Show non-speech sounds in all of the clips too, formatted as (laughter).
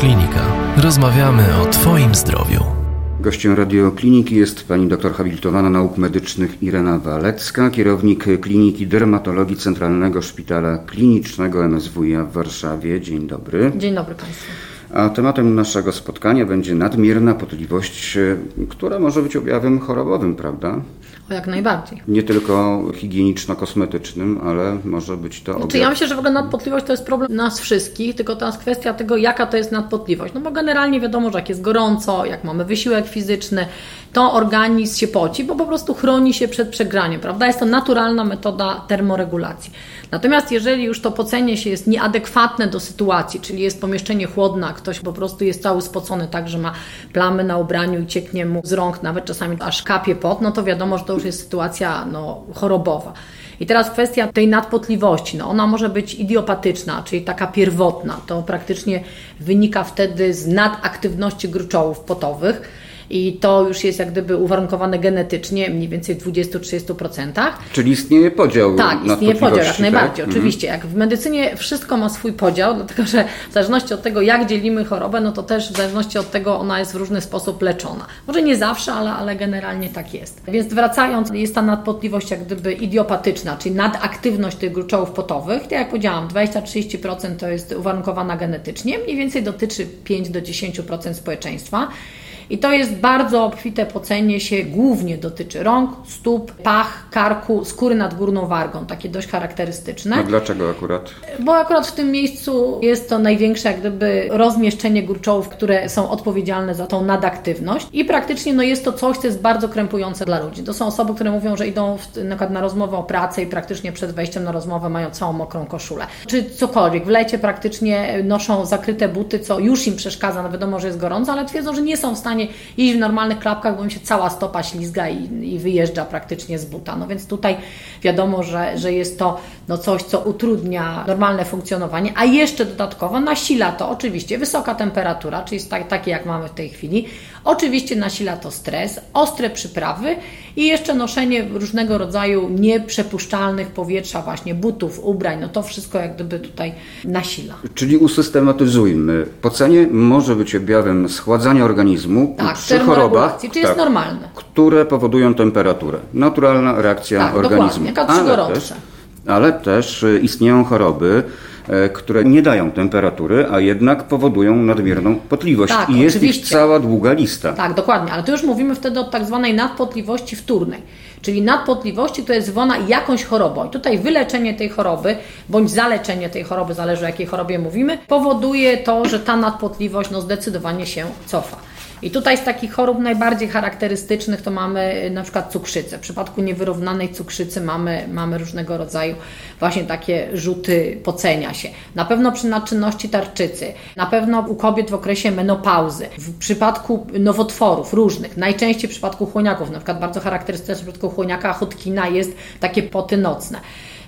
Radioklinika. Rozmawiamy o Twoim zdrowiu. Gościem radiokliniki jest pani doktor habilitowana nauk medycznych Irena Walecka, kierownik Kliniki Dermatologii Centralnego Szpitala Klinicznego MSWiA w Warszawie. Dzień dobry. Dzień dobry Państwu. A tematem naszego spotkania będzie nadmierna potliwość, która może być objawem chorobowym, prawda? Jak najbardziej. Nie tylko higieniczno-kosmetycznym, ale może być to Znaczy, objaw... ja myślę, że w ogóle nadpotliwość to jest problem nas wszystkich, tylko teraz kwestia tego, jaka to jest nadpotliwość. No bo generalnie wiadomo, że jak jest gorąco, jak mamy wysiłek fizyczny, to organizm się poci, bo po prostu chroni się przed przegraniem, prawda? Jest to naturalna metoda termoregulacji. Natomiast jeżeli już to pocenie się jest nieadekwatne do sytuacji, czyli jest pomieszczenie chłodne, a ktoś po prostu jest cały spocony tak, że ma plamy na ubraniu i cieknie mu z rąk, nawet czasami aż kapie pot, no to wiadomo, że to już jest sytuacja no, chorobowa. I teraz kwestia tej nadpotliwości, no ona może być idiopatyczna, czyli taka pierwotna. To praktycznie wynika wtedy z nadaktywności gruczołów potowych i to już jest jak gdyby uwarunkowane genetycznie, mniej więcej w 20-30%. Czyli istnieje podział Tak, istnieje podział, jak nadpotliwości, najbardziej, tak? oczywiście. Jak w medycynie wszystko ma swój podział, dlatego że w zależności od tego, jak dzielimy chorobę, no to też w zależności od tego ona jest w różny sposób leczona. Może nie zawsze, ale, ale generalnie tak jest. Więc wracając, jest ta nadpotliwość jak gdyby idiopatyczna, czyli nadaktywność tych gruczołów potowych. Tak jak powiedziałam, 20-30% to jest uwarunkowana genetycznie, mniej więcej dotyczy 5-10% społeczeństwa. I to jest bardzo obfite pocenie się, głównie dotyczy rąk, stóp, pach, karku, skóry nad górną wargą, takie dość charakterystyczne. A dlaczego akurat? Bo akurat w tym miejscu jest to największe jak gdyby rozmieszczenie gruczołów, które są odpowiedzialne za tą nadaktywność i praktycznie no, jest to coś, co jest bardzo krępujące dla ludzi. To są osoby, które mówią, że idą w, na, przykład na rozmowę o pracę i praktycznie przed wejściem na rozmowę mają całą mokrą koszulę. Czy cokolwiek. W lecie praktycznie noszą zakryte buty, co już im przeszkadza, no wiadomo, że jest gorąco, ale twierdzą, że nie są w stanie iść w normalnych klapkach, bo im się cała stopa ślizga i, i wyjeżdża praktycznie z buta. No więc tutaj wiadomo, że, że jest to no coś, co utrudnia normalne funkcjonowanie, a jeszcze dodatkowo nasila to oczywiście wysoka temperatura, czyli tak, takie jak mamy w tej chwili. Oczywiście nasila to stres, ostre przyprawy i jeszcze noszenie różnego rodzaju nieprzepuszczalnych powietrza, właśnie butów, ubrań, no to wszystko jak gdyby tutaj nasila. Czyli usystematyzujmy. Pocenie może być objawem schładzania organizmu Tak, przy chorobach, czyli jest normalne. które powodują temperaturę. Naturalna reakcja Tak, organizmu. dokładnie, jak przy ale, też, ale też y, istnieją choroby, e, które nie dają temperatury, a jednak powodują nadmierną potliwość. Tak, I jest oczywiście. ich cała długa lista. Tak, dokładnie, ale tu już mówimy wtedy o tak zwanej nadpotliwości wtórnej. Czyli nadpotliwości to jest zwana jakąś chorobą. I tutaj wyleczenie tej choroby, bądź zaleczenie tej choroby, zależy o jakiej chorobie mówimy, powoduje to, że ta nadpotliwość no, zdecydowanie się cofa. I tutaj z takich chorób najbardziej charakterystycznych to mamy y, na przykład cukrzycę. W przypadku niewyrównanej cukrzycy mamy, mamy różnego rodzaju właśnie takie rzuty pocenia się. Na pewno przy nadczynności tarczycy, na pewno u kobiet w okresie menopauzy, w przypadku nowotworów różnych, najczęściej w przypadku chłoniaków, na przykład bardzo charakterystyczne w przypadku chłoniaka chotkina jest takie poty nocne.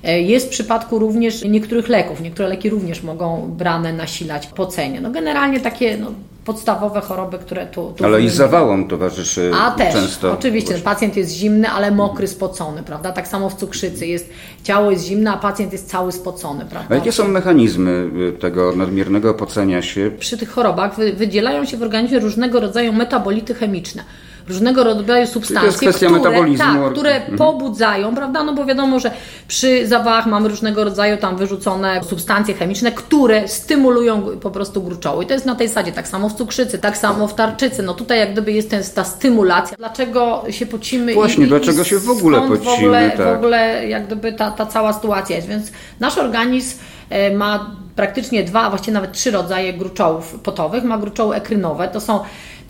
E, Jest w przypadku również niektórych leków. Niektóre leki również mogą brane nasilać pocenie. No generalnie takie no, podstawowe choroby, które tu, tu Ale i wymieniam. zawałom towarzyszy A też, często. oczywiście, pacjent jest zimny, ale mokry, spocony, prawda? Tak samo w cukrzycy jest, ciało jest zimne, a pacjent jest cały spocony, prawda? A jakie są mechanizmy y, tego nadmiernego pocenia się? Przy tych chorobach wy- wydzielają się w organizmie różnego rodzaju metabolity chemiczne. Różnego rodzaju substancje, które, tak, które pobudzają, prawda? No bo wiadomo, że przy zawałach mamy różnego rodzaju tam wyrzucone substancje chemiczne, które stymulują po prostu gruczoły. I to jest na tej zasadzie tak samo w cukrzycy, tak samo w tarczycy. No tutaj jak gdyby jest ten, ta stymulacja. Dlaczego się pocimy? Właśnie, i, i, dlaczego się w ogóle pocimy, W ogóle, w tak. ogóle jak gdyby ta, ta cała sytuacja jest. Więc nasz organizm e, ma praktycznie dwa, a właściwie nawet trzy rodzaje gruczołów potowych. Ma gruczoły ekrynowe, to są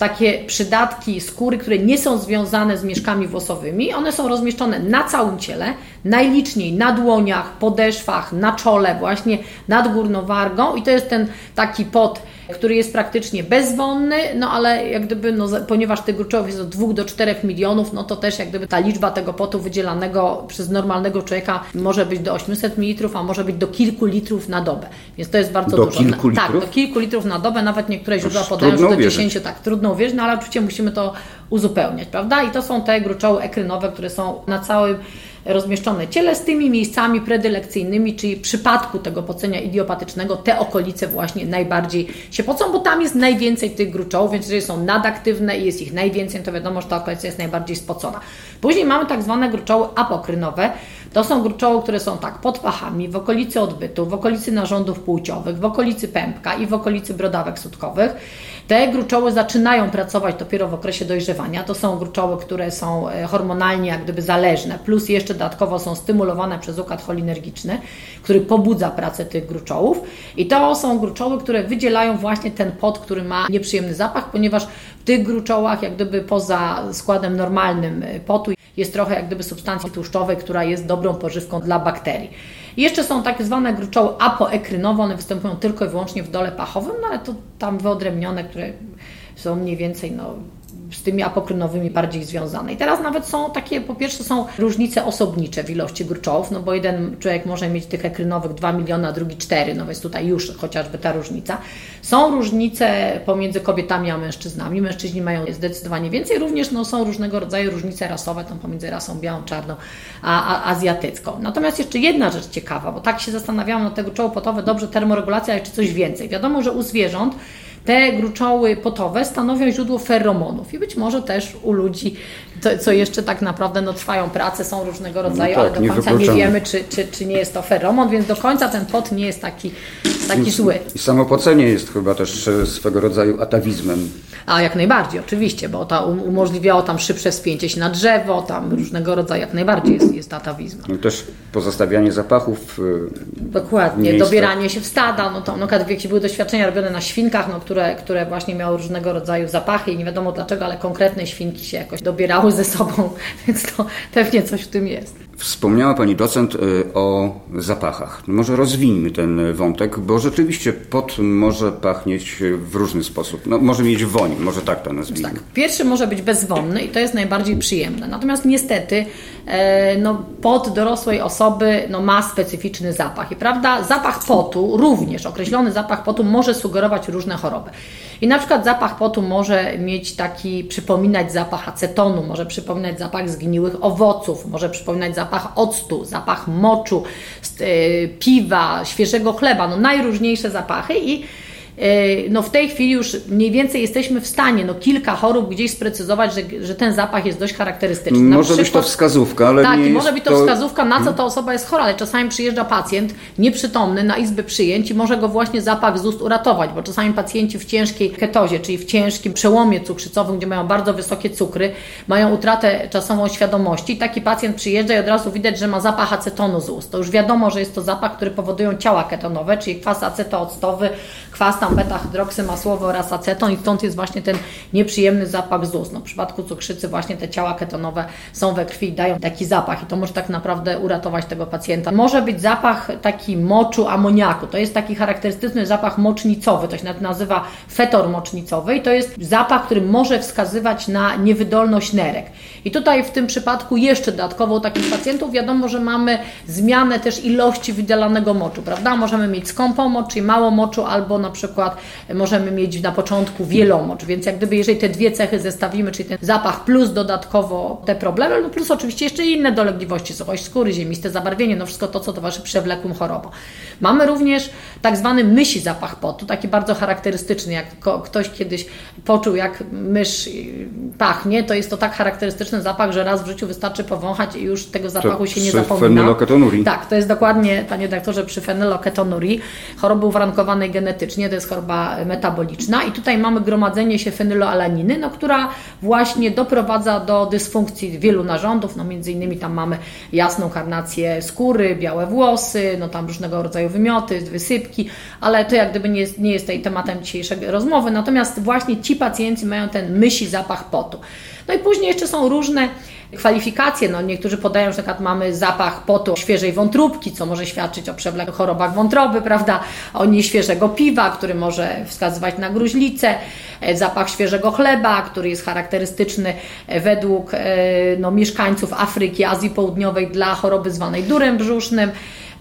takie przydatki skóry, które nie są związane z mieszkami włosowymi. One są rozmieszczone na całym ciele, najliczniej na dłoniach, podeszwach, na czole, właśnie nad górną wargą i to jest ten taki pot, który jest praktycznie bezwonny, no ale jak gdyby, no, ponieważ tych gruczołów jest od 2 do 4 milionów, no to też jak gdyby ta liczba tego potu wydzielanego przez normalnego człowieka może być do 800 ml, a może być do kilku litrów na dobę. Więc to jest bardzo Do dużo. kilku Tak, litrów? do kilku litrów na dobę, nawet niektóre źródła podają, że do uwierzyć. 10, tak, trudno uwierzyć, no ale oczywiście musimy to uzupełniać, prawda? I to są te gruczoły ekrynowe, które są na całym rozmieszczone ciele z tymi miejscami predylekcyjnymi, czyli w przypadku tego pocenia idiopatycznego te okolice właśnie najbardziej się pocą, bo tam jest najwięcej tych gruczołów, więc jeżeli są nadaktywne i jest ich najwięcej, to wiadomo, że ta okolica jest najbardziej spocona. Później mamy tak zwane gruczoły apokrynowe. To są gruczoły, które są tak pod pachami, w okolicy odbytu, w okolicy narządów płciowych, w okolicy pępka i w okolicy brodawek sutkowych. Te gruczoły zaczynają pracować dopiero w okresie dojrzewania. To są gruczoły, które są e, hormonalnie jak gdyby zależne, plus jeszcze dodatkowo są stymulowane przez układ cholinergiczny, który pobudza pracę tych gruczołów. I to są gruczoły, które wydzielają właśnie ten pot, który ma nieprzyjemny zapach, ponieważ w tych gruczołach, jak gdyby poza składem normalnym e, potu, jest trochę jak gdyby substancji tłuszczowej, która jest dobrą pożywką dla bakterii. Jeszcze są tak zwane gruczoły apoekrynowe, one występują tylko i wyłącznie w dole pachowym, no ale to tam wyodrębnione, które są mniej więcej no, z tymi apokrynowymi bardziej związane. I teraz nawet są takie, po pierwsze są różnice osobnicze w ilości gruczołów, no bo jeden człowiek może mieć tych ekrynowych 2 miliony, a drugi 4, no więc tutaj już chociażby ta różnica. Są różnice pomiędzy kobietami a mężczyznami. Mężczyźni mają zdecydowanie więcej, również no, są różnego rodzaju różnice rasowe, tam pomiędzy rasą białą, czarną, a, a azjatycką. Natomiast jeszcze jedna rzecz ciekawa, bo tak się zastanawiałam na tego czoło potowe, dobrze termoregulacja, ale czy coś więcej. Wiadomo, że u zwierząt te gruczoły potowe stanowią źródło feromonów i być może też u ludzi, to, co jeszcze tak naprawdę no, trwają prace, są różnego rodzaju, no tak, ale do końca nie, wiemy, czy, czy, czy nie jest to feromon, więc do końca ten pot nie jest taki, taki zły. I samopocenie jest chyba też swego rodzaju atawizmem. A jak najbardziej, oczywiście, bo to umożliwiało tam szybsze spięcie się na drzewo, tam różnego rodzaju, jak najbardziej jest, jest atawizm. No też pozostawianie zapachów. E, Dokładnie, miejsca. dobieranie się w stada, no to no, jakieś były doświadczenia robione na świnkach, no, które, które właśnie miały różnego rodzaju zapachy i nie wiadomo dlaczego, ale konkretne świnki się jakoś dobierały ze sobą, (laughs) więc to pewnie coś w tym jest. Wspomniała Pani docent y, o zapachach. Może rozwijmy ten wątek, bo rzeczywiście pot może pachnieć w różny sposób. No, może mieć woń, może tak to nazwijmy. Tak. Pierwszy może być bezwonny i to jest najbardziej przyjemne. Natomiast niestety e, no, pot dorosłej osoby no, ma specyficzny zapach. I prawda, zapach potu, również określony zapach potu może sugerować różne choroby. I na przykład zapach potu może mieć taki, przypominać zapach acetonu, może przypominać zapach zgniłych owoców, może przypominać zapach octu, zapach moczu, y, piwa, świeżego chleba, no najróżniejsze zapachy i no w tej chwili już mniej więcej jesteśmy w stanie no kilka chorób gdzieś sprecyzować, że, że ten zapach jest dość charakterystyczny. Na może przykład, być to wskazówka, ale tak, nie może jest być to, to wskazówka, na co hmm? ta osoba jest chora, ale czasami przyjeżdża pacjent nieprzytomny na izbę przyjęć i może go właśnie zapach z ust uratować, bo czasami pacjenci w ciężkiej ketozie, czyli w ciężkim przełomie cukrzycowym, gdzie mają bardzo wysokie cukry, mają utratę czasową świadomości. Taki pacjent przyjeżdża i od razu widać, że ma zapach acetonu z ust. To już wiadomo, że jest to zapach, który powodują ciała ketonowe, czyli kwas acetooctowy, kwas tam beta-hydroksymasłowy oraz aceton i stąd jest właśnie ten nieprzyjemny zapach z ust. No, w przypadku cukrzycy właśnie te ciała ketonowe są we krwi i dają taki zapach i to może tak naprawdę uratować tego pacjenta. Może być zapach taki moczu amoniaku. To jest taki charakterystyczny zapach mocznicowy, to się nazywa fetor mocznicowy i to jest zapach, który może wskazywać na niewydolność nerek. I tutaj w tym przypadku jeszcze dodatkowo u takich pacjentów wiadomo, że mamy zmianę też ilości wydzielanego moczu, prawda? Możemy mieć skąpą mocz, czyli mało moczu, albo na przykład możemy mieć na początku wielomocz, więc jak gdyby jeżeli te dwie cechy zestawimy, czyli ten zapach plus dodatkowo te problemy, no plus oczywiście jeszcze inne dolegliwości, suchość skóry, ziemiste zabarwienie, no wszystko to, co towarzyszy przewlekłym chorobom. Mamy również tak zwany mysi zapach potu, taki bardzo charakterystyczny, jak ktoś kiedyś poczuł, jak mysz pachnie, to jest to tak charakterystyczny zapach, że raz w życiu wystarczy powąchać i już tego zapachu się nie zapomina. Tak, to jest dokładnie, panie doktorze, przy fenyloketonurii, choroby uwarunkowanej genetycznie, to jest choroba metaboliczna. I tutaj mamy gromadzenie się fenyloalaniny, no, która właśnie doprowadza do dysfunkcji wielu narządów, no między innymi tam mamy jasną karnację skóry, białe włosy, no tam różnego rodzaju wymioty, wysypki, ale to jak gdyby nie jest, nie jest tematem dzisiejszej rozmowy, natomiast właśnie ci pacjenci mają ten mysi zapach potu. No i później jeszcze są różne kwalifikacje. No, niektórzy podają, że na przykład mamy zapach potu świeżej wątróbki, co może świadczyć o przewlekłych chorobach wątroby, prawda? O nieświeżego piwa, który może wskazywać na gruźlicę, e, zapach świeżego chleba, który jest charakterystyczny e, według e, no, mieszkańców Afryki, Azji Południowej dla choroby zwanej durem brzusznym.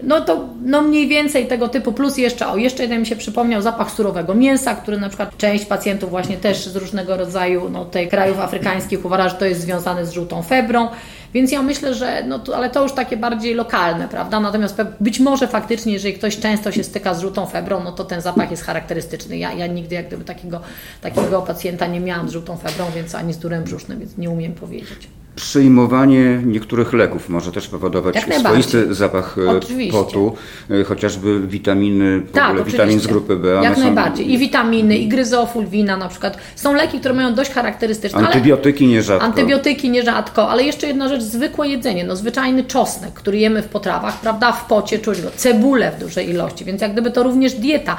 No to no mniej więcej tego typu, plus jeszcze, o jeszcze jeden mi się przypomniał, zapach surowego mięsa, który na przykład część pacjentów właśnie też z różnego rodzaju no, tej krajów afrykańskich uważa, że to jest związane z żółtą febrą. Więc ja myślę, że, no to, ale to już takie bardziej lokalne, prawda? Natomiast być może faktycznie, jeżeli ktoś często się styka z żółtą febrą, no to ten zapach jest charakterystyczny. Ja, ja nigdy jak gdyby takiego, takiego pacjenta nie miałam z żółtą febrą, więc ani z durem brzusznym, więc nie umiem powiedzieć. Przyjmowanie niektórych leków może też powodować swoisty zapach e, oczywiście. potu, e, chociażby witaminy, tak, ogóle witamin z grupy B. Jak najbardziej. I witaminy, i gryzofulwina na przykład. Są leki, które mają dość charakterystyczne. Antybiotyki nierzadko. Antybiotyki nierzadko, ale jeszcze jedna rzecz, zwykłe jedzenie. No zwyczajny czosnek, który jemy w potrawach, prawda, w pocie czuć go, cebulę w dużej ilości, więc jak gdyby to również dieta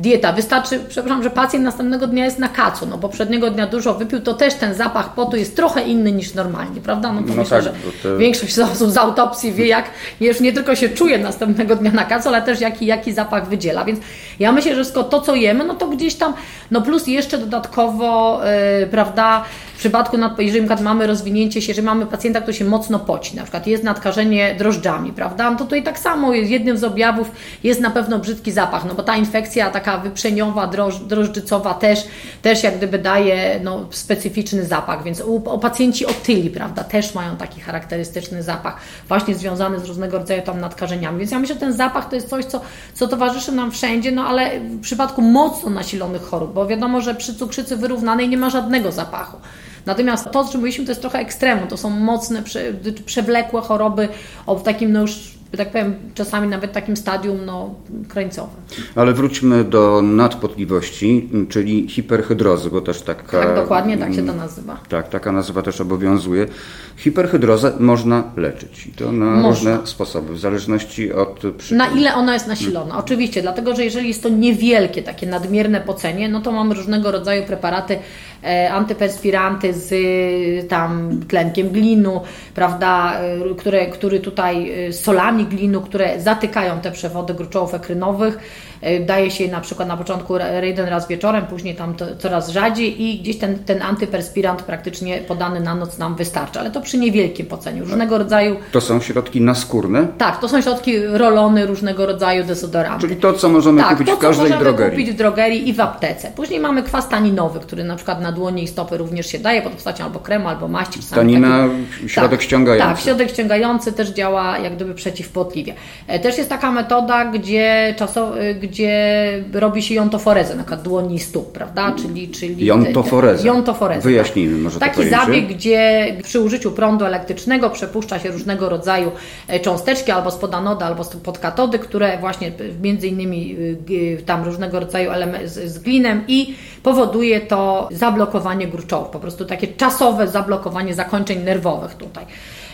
dieta. Wystarczy, przepraszam, że pacjent następnego dnia jest na kacu, no poprzedniego dnia dużo wypił, to też ten zapach potu jest trochę inny niż normalnie, prawda? No to no myślę, tak, że to... większość osób z autopsji wie, jak już nie tylko się czuje następnego dnia na kacu, ale też jaki, jaki zapach wydziela. Więc ja myślę, że wszystko to, co jemy, no to gdzieś tam, no plus jeszcze dodatkowo, yy, prawda, przypadku, jeżeli mamy rozwinięcie się, jeżeli mamy pacjenta, który się mocno poci, na przykład jest nadkażenie drożdżami, prawda, no to tutaj tak samo jednym z objawów jest na pewno brzydki zapach, no bo ta infekcja taka wyprzeniowa, droż, drożdżycowa też, też jak gdyby daje no, specyficzny zapach, więc u, u pacjenci otyli, prawda, też mają taki charakterystyczny zapach, właśnie związany z różnego rodzaju tam nadkażeniami, więc ja myślę, że ten zapach to jest coś, co, co towarzyszy nam wszędzie, no ale w przypadku mocno nasilonych chorób, bo wiadomo, że przy cukrzycy wyrównanej nie ma żadnego zapachu. Natomiast to, o czym mówiliśmy, to jest trochę ekstremum. To są mocne, przewlekłe choroby o takim no już tak powiem, czasami nawet takim stadium no, krańcowym. Ale wróćmy do nadpotliwości, czyli hiperhydrozy, bo też taka... Tak, dokładnie tak się to nazywa. Tak, taka nazwa też obowiązuje. Hiperhydrozę można leczyć i to na można. różne sposoby, w zależności od przyczyn. Na ile ona jest nasilona? Oczywiście, dlatego że jeżeli jest to niewielkie, takie nadmierne pocenie, no to mamy różnego rodzaju preparaty e, antyperspiranty z tam tlenkiem glinu, prawda, e, które, który tutaj e, solami glinu, które zatykają te przewody gruczołów ekrynowych E, daje się na przykład na początku jeden raz wieczorem, później tam to coraz rzadziej i gdzieś ten, ten antyperspirant praktycznie podany na noc nam wystarcza, ale to przy niewielkim poceniu, różnego rodzaju... To są środki naskórne? Tak, to są środki rolony, różnego rodzaju dezodoranty. Czyli to, co możemy tak, kupić to, w każdej możemy drogerii. kupić w drogerii i w aptece. Później mamy kwas taninowy, który na przykład na dłonie i stopy również się daje pod postacią albo kremu, albo maści. Tanina, taki, środek tak, ściągający. Tak, środek ściągający też działa jak gdyby przeciwpłotliwie. E, też jest taka metoda, gdzie, czasowo, gdzie robi się jontoforezę, na przykład dłoni i stóp, prawda? Czyli, czyli jontoforezę. jontoforezę. Wyjaśnijmy może Taki zabieg, gdzie przy użyciu prądu elektrycznego przepuszcza się różnego rodzaju e, cząsteczki albo spod anoda, albo spod katody, które właśnie między innymi y, tam różnego rodzaju elementy z, glinem i powoduje to zablokowanie gruczołów, po prostu takie czasowe zablokowanie zakończeń nerwowych tutaj.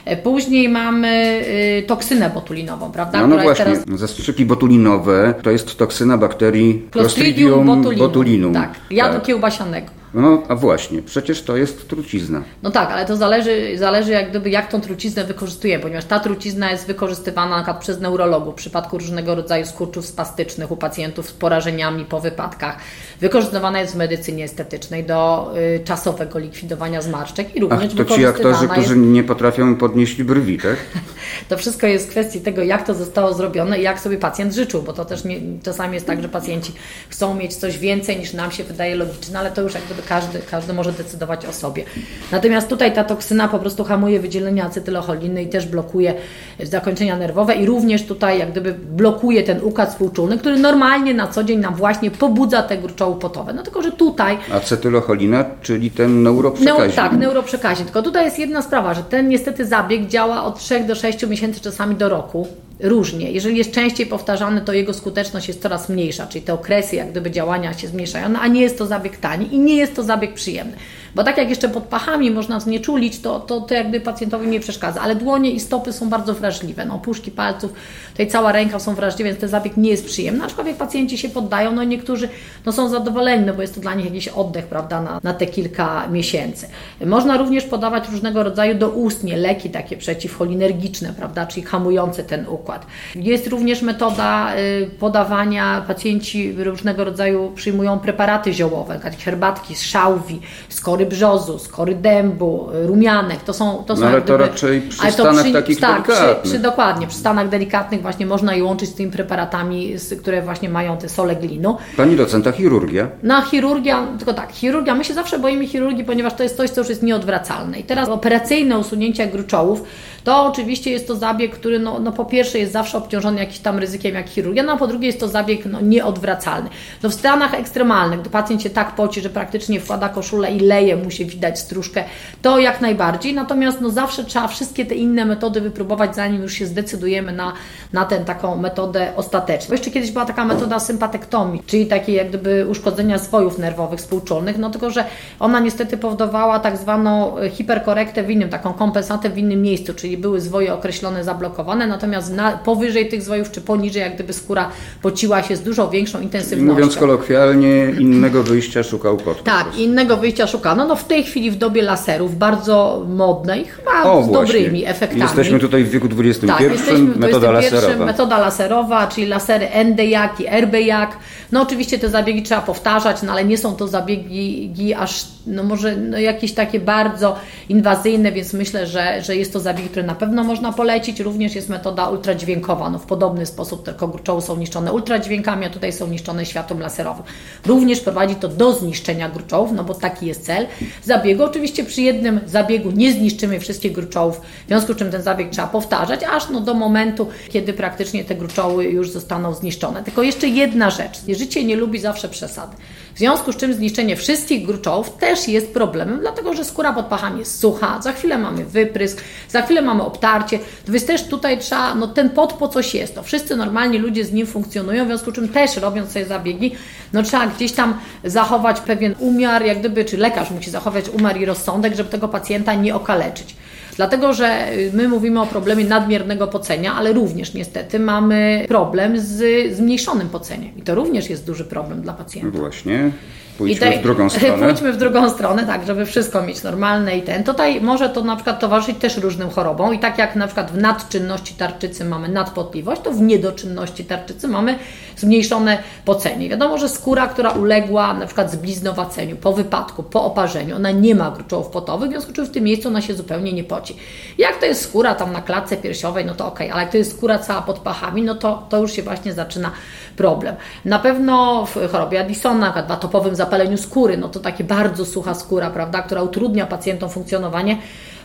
E, później mamy toksynę botulinową, prawda? No, no właśnie, teraz... zastrzyki botulinowe to jest toksyna bakterii Clostridium botulinum. botulinum. Tak, jadu tak. kiełbasianego. No, a właśnie, przecież to jest trucizna. No tak, ale to zależy, zależy jak gdyby jak tą truciznę wykorzystujemy, ponieważ ta trucizna jest wykorzystywana na przykład przez neurologów w przypadku różnego rodzaju skurczów spastycznych u pacjentów z porażeniami po wypadkach. Wykorzystywana jest w medycynie estetycznej do y, czasowego likwidowania zmarszczek i również Ach, to ci aktorzy, którzy jest... nie potrafią podnieść brwi, tak? (laughs) to wszystko jest kwestii tego, jak to zostało zrobione i jak sobie pacjent życzył, bo to też nie, czasami jest tak, że pacjenci chcą mieć coś więcej niż nam się wydaje logiczne, ale to już jak gdyby każdy, każdy może decydować o sobie. Natomiast tutaj ta toksyna po prostu hamuje wydzielenie acetylocholiny i też blokuje zakończenia nerwowe i również tutaj jak gdyby blokuje ten układ współczulny, który normalnie na co dzień nam właśnie pobudza te gruczoły potowe. No tylko, że tutaj... Acetylocholina, czyli ten neuroprzekaźnik. Neu, tak, neuroprzekaźnik. Tylko tutaj jest jedna sprawa, że ten niestety zabieg działa od 3 do 6 miesięcy, czasami do roku różnie. Jeżeli jest częściej powtarzany, to jego skuteczność jest coraz mniejsza, czyli te okresy jak gdyby działania się zmniejszają, no, a nie jest to zabieg tani i nie jest to zabieg przyjemny. Bo tak jak jeszcze pod pachami można znieczulić, to, to, to jakby pacjentowi nie przeszkadza, ale dłonie i stopy są bardzo wrażliwe. No, puszki palców, tutaj cała ręka są wrażliwe, więc ten zabieg nie jest przyjemny, aczkolwiek pacjenci się poddają, no niektórzy no, są zadowoleni, no bo jest to dla nich jakiś oddech, prawda, na, na te kilka miesięcy. Można również podawać różnego rodzaju doustnie leki takie przeciwcholinergiczne, prawda, czyli hamujące ten układ. Jest również metoda y, podawania, pacjenci różnego rodzaju przyjmują preparaty ziołowe, takie herbatki z szałwi, z kory brzozu, z kory dębu, rumianek, to są... To są no ale to raczej przy ale stanach takich tak, przy, delikatnych. przy, dokładnie, przy stanach delikatnych właśnie można je łączyć z tymi preparatami, z, które właśnie mają te sole glinu. Pani docenta chirurgia. Na chirurgia, tylko tak, chirurgia, my się zawsze boimy chirurgii, ponieważ to jest coś, co już jest nieodwracalne. I teraz operacyjne usunięcie gruczołów, to oczywiście jest to zabieg, który no, no po pierwsze jest zawsze obciążony jakimś tam ryzykiem jak chirurgia, no a po drugie jest to zabieg no, nieodwracalny. No w stanach ekstremalnych, gdy pacjent się tak poci, że praktycznie wkłada koszulę i leje, mu się widać stróżkę, to jak najbardziej. Natomiast no zawsze trzeba wszystkie te inne metody wypróbować, zanim już się zdecydujemy na, na tę taką metodę ostateczną. Bo jeszcze kiedyś była taka metoda sympatektomii, czyli takie jak gdyby uszkodzenia zwojów nerwowych współczulnych, no tylko, że ona niestety powodowała tak zwaną hiperkorektę w innym, taką kompensatę w innym miejscu, czyli były zwoje określone, zablokowane, natomiast na, powyżej tych zwojów czy poniżej jak gdyby skóra pociła się z dużo większą intensywnością. Mówiąc kolokwialnie, innego wyjścia szukał kot. Tak, innego wyjścia szukano. No w tej chwili w dobie laserów bardzo modnej, chyba O, z właśnie. dobrymi efektami. Jesteśmy tutaj w wieku XXI. Tak, jesteśmy w metoda laserowa. metoda laserowa, czyli lasery ND-jak i RB-jak. No oczywiście te zabiegi trzeba powtarzać, no ale nie są to zabiegi aż, no może no jakieś takie bardzo inwazyjne, więc myślę, że, że jest to zabieg, który na pewno można polecić. Również jest metoda ultradźwiękowa, no w podobny sposób tylko gruczoły są niszczone ultradźwiękami, a tutaj są niszczone światłem laserowym. Również prowadzi to do zniszczenia gruczołów, no bo taki jest cel zabiegu. Oczywiście przy jednym zabiegu nie zniszczymy wszystkich gruczołów, w związku z czym ten zabieg trzeba powtarzać, aż no do momentu, kiedy praktycznie te gruczoły już zostaną zniszczone. Tylko jeszcze jedna rzecz. Życie nie lubi zawsze przesady. W związku z czym zniszczenie wszystkich gruczołów też jest problemem, dlatego że skóra pod pachami jest sucha, za chwilę mamy wyprysk, za chwilę mamy obtarcie, więc też tutaj trzeba, no ten pot po coś jest. No, wszyscy normalni ludzie z nim funkcjonują, w związku z czym też robiąc sobie zabiegi, no trzeba gdzieś tam zachować pewien umiar, jak gdyby, czy lekarz musi zachować umiar i rozsądek, żeby tego pacjenta nie okaleczyć. Dlatego, że my mówimy o problemie nadmiernego pocenia, ale również niestety mamy problem z zmniejszonym poceniem. I to również jest duży problem dla pacjenta. Właśnie. Pójdźmy w drugą (laughs) stronę. Pójdźmy w drugą stronę, tak, żeby wszystko mieć normalne i ten. Tutaj może to na przykład towarzyszyć też różnym chorobom i tak jak na przykład w nadczynności tarczycy mamy nadpotliwość, to w niedoczynności tarczycy mamy zmniejszone pocenie. Wiadomo, że skóra, która uległa na przykład zbliznowaceniu po wypadku, po oparzeniu, ona nie ma gruczołów potowych, w związku z czym w tym miejscu ona się zupełnie nie poci. Jak to jest skóra tam na klatce piersiowej, no to okej, ale jak to jest skóra cała pod pachami, no to, to już się właśnie zaczyna problem. Na pewno w chorobie Addisona, w atopowym zapaleniu skóry, no to takie bardzo sucha skóra, prawda, która utrudnia pacjentom funkcjonowanie,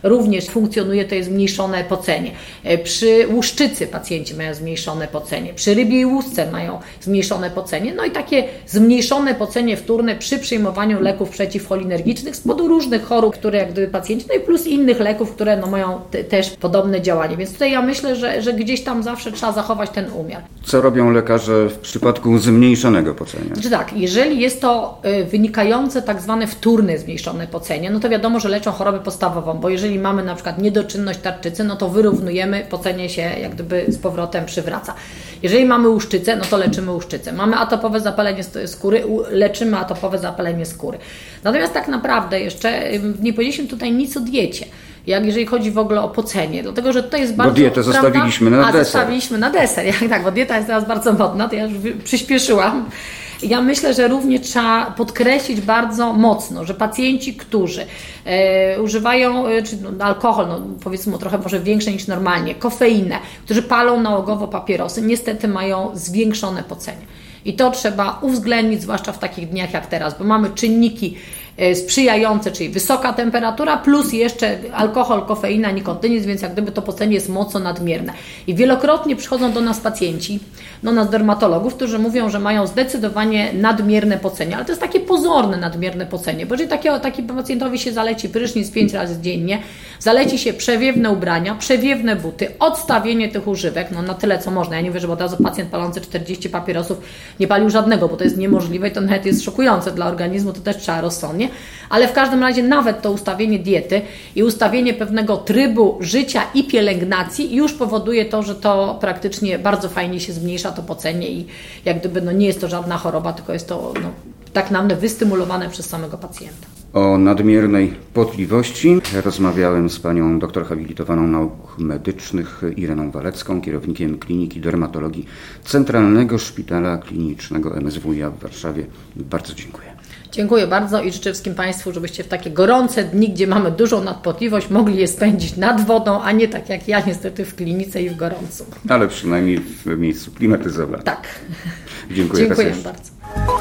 również funkcjonuje, to jest zmniejszone pocenie. E, Przy łuszczycy pacjenci mają zmniejszone pocenie, przy rybiej łusce mają zmniejszone pocenie, no i takie zmniejszone pocenie wtórne przy przyjmowaniu leków przeciwcholinergicznych z powodu różnych chorób, które jak gdyby pacjenci, no i plus innych leków, które no mają te, też podobne działanie. Więc tutaj ja myślę, że, że gdzieś tam zawsze trzeba zachować ten umiar. Co robią lekarze w przypadku zmniejszonego pocenia? Znaczy tak, jeżeli jest to y, wynikające tak zwane wtórne zmniejszone pocenie, no to wiadomo, że leczą chorobę podstawową, bo jeżeli mamy na przykład niedoczynność tarczycy, no to wyrównujemy, pocenie się jak gdyby z powrotem przywraca. Jeżeli mamy łuszczycę, no to leczymy łuszczycę. Mamy atopowe zapalenie skóry, leczymy atopowe zapalenie skóry. Natomiast tak naprawdę jeszcze nie powiedzieliśmy tutaj nic o diecie. Jak jeżeli chodzi w ogóle o pocenie, dlatego że to jest bardzo. dietę zostawiliśmy na A, deser. Zostawiliśmy na deser, (laughs) jak tak, bo dieta jest teraz bardzo modna, to ja już przyspieszyłam. Ja myślę, że również trzeba podkreślić bardzo mocno, że pacjenci, którzy e, używają e, czy, no, alkohol, no, powiedzmy trochę może większe niż normalnie, kofeinę, którzy palą nałogowo papierosy, niestety mają zwiększone pocenie. I to trzeba uwzględnić, zwłaszcza w takich dniach jak teraz, bo mamy czynniki sprzyjające, czyli wysoka temperatura, plus jeszcze alkohol, kofeina, nikotynizm, więc jak gdyby to pocenie jest mocno nadmierne. I wielokrotnie przychodzą do nas pacjenci, do nas dermatologów, którzy mówią, że mają zdecydowanie nadmierne pocenie, ale to jest takie pozorne nadmierne pocenie, bo jeżeli takiego, taki pacjentowi się zaleci prysznic 5 razy dziennie, zaleci się przewiewne ubrania, przewiewne buty, odstawienie tych używek, no na tyle co można. Ja nie mówię, że od razu pacjent palący 40 papierosów nie palił żadnego, bo to jest niemożliwe i to nawet jest szokujące dla organizmu, to też trzeba rozsądnie, ale w każdym razie nawet to ustawienie diety i ustawienie pewnego trybu życia i pielęgnacji już powoduje to, że to praktycznie bardzo fajnie się zmniejsza to pocenie i jak gdyby no nie jest to żadna choroba, tylko jest to no, tak naprawdę wystymulowane przez samego pacjenta. o nadmiernej potliwości. Rozmawiałem z panią doktor habilitowaną nauk medycznych Ireną Walecką, kierownikiem Kliniki Dermatologii Centralnego Szpitala Klinicznego MSWiA w Warszawie. Bardzo dziękuję. Dziękuję bardzo i życzę wszystkim Państwu, żebyście w takie gorące dni, gdzie mamy dużą nadpotliwość, mogli je spędzić nad wodą, a nie tak jak ja niestety w klinice i w gorącu. Ale przynajmniej w miejscu klimatyzowanym. Tak. Dziękuję, Dziękuję bardzo.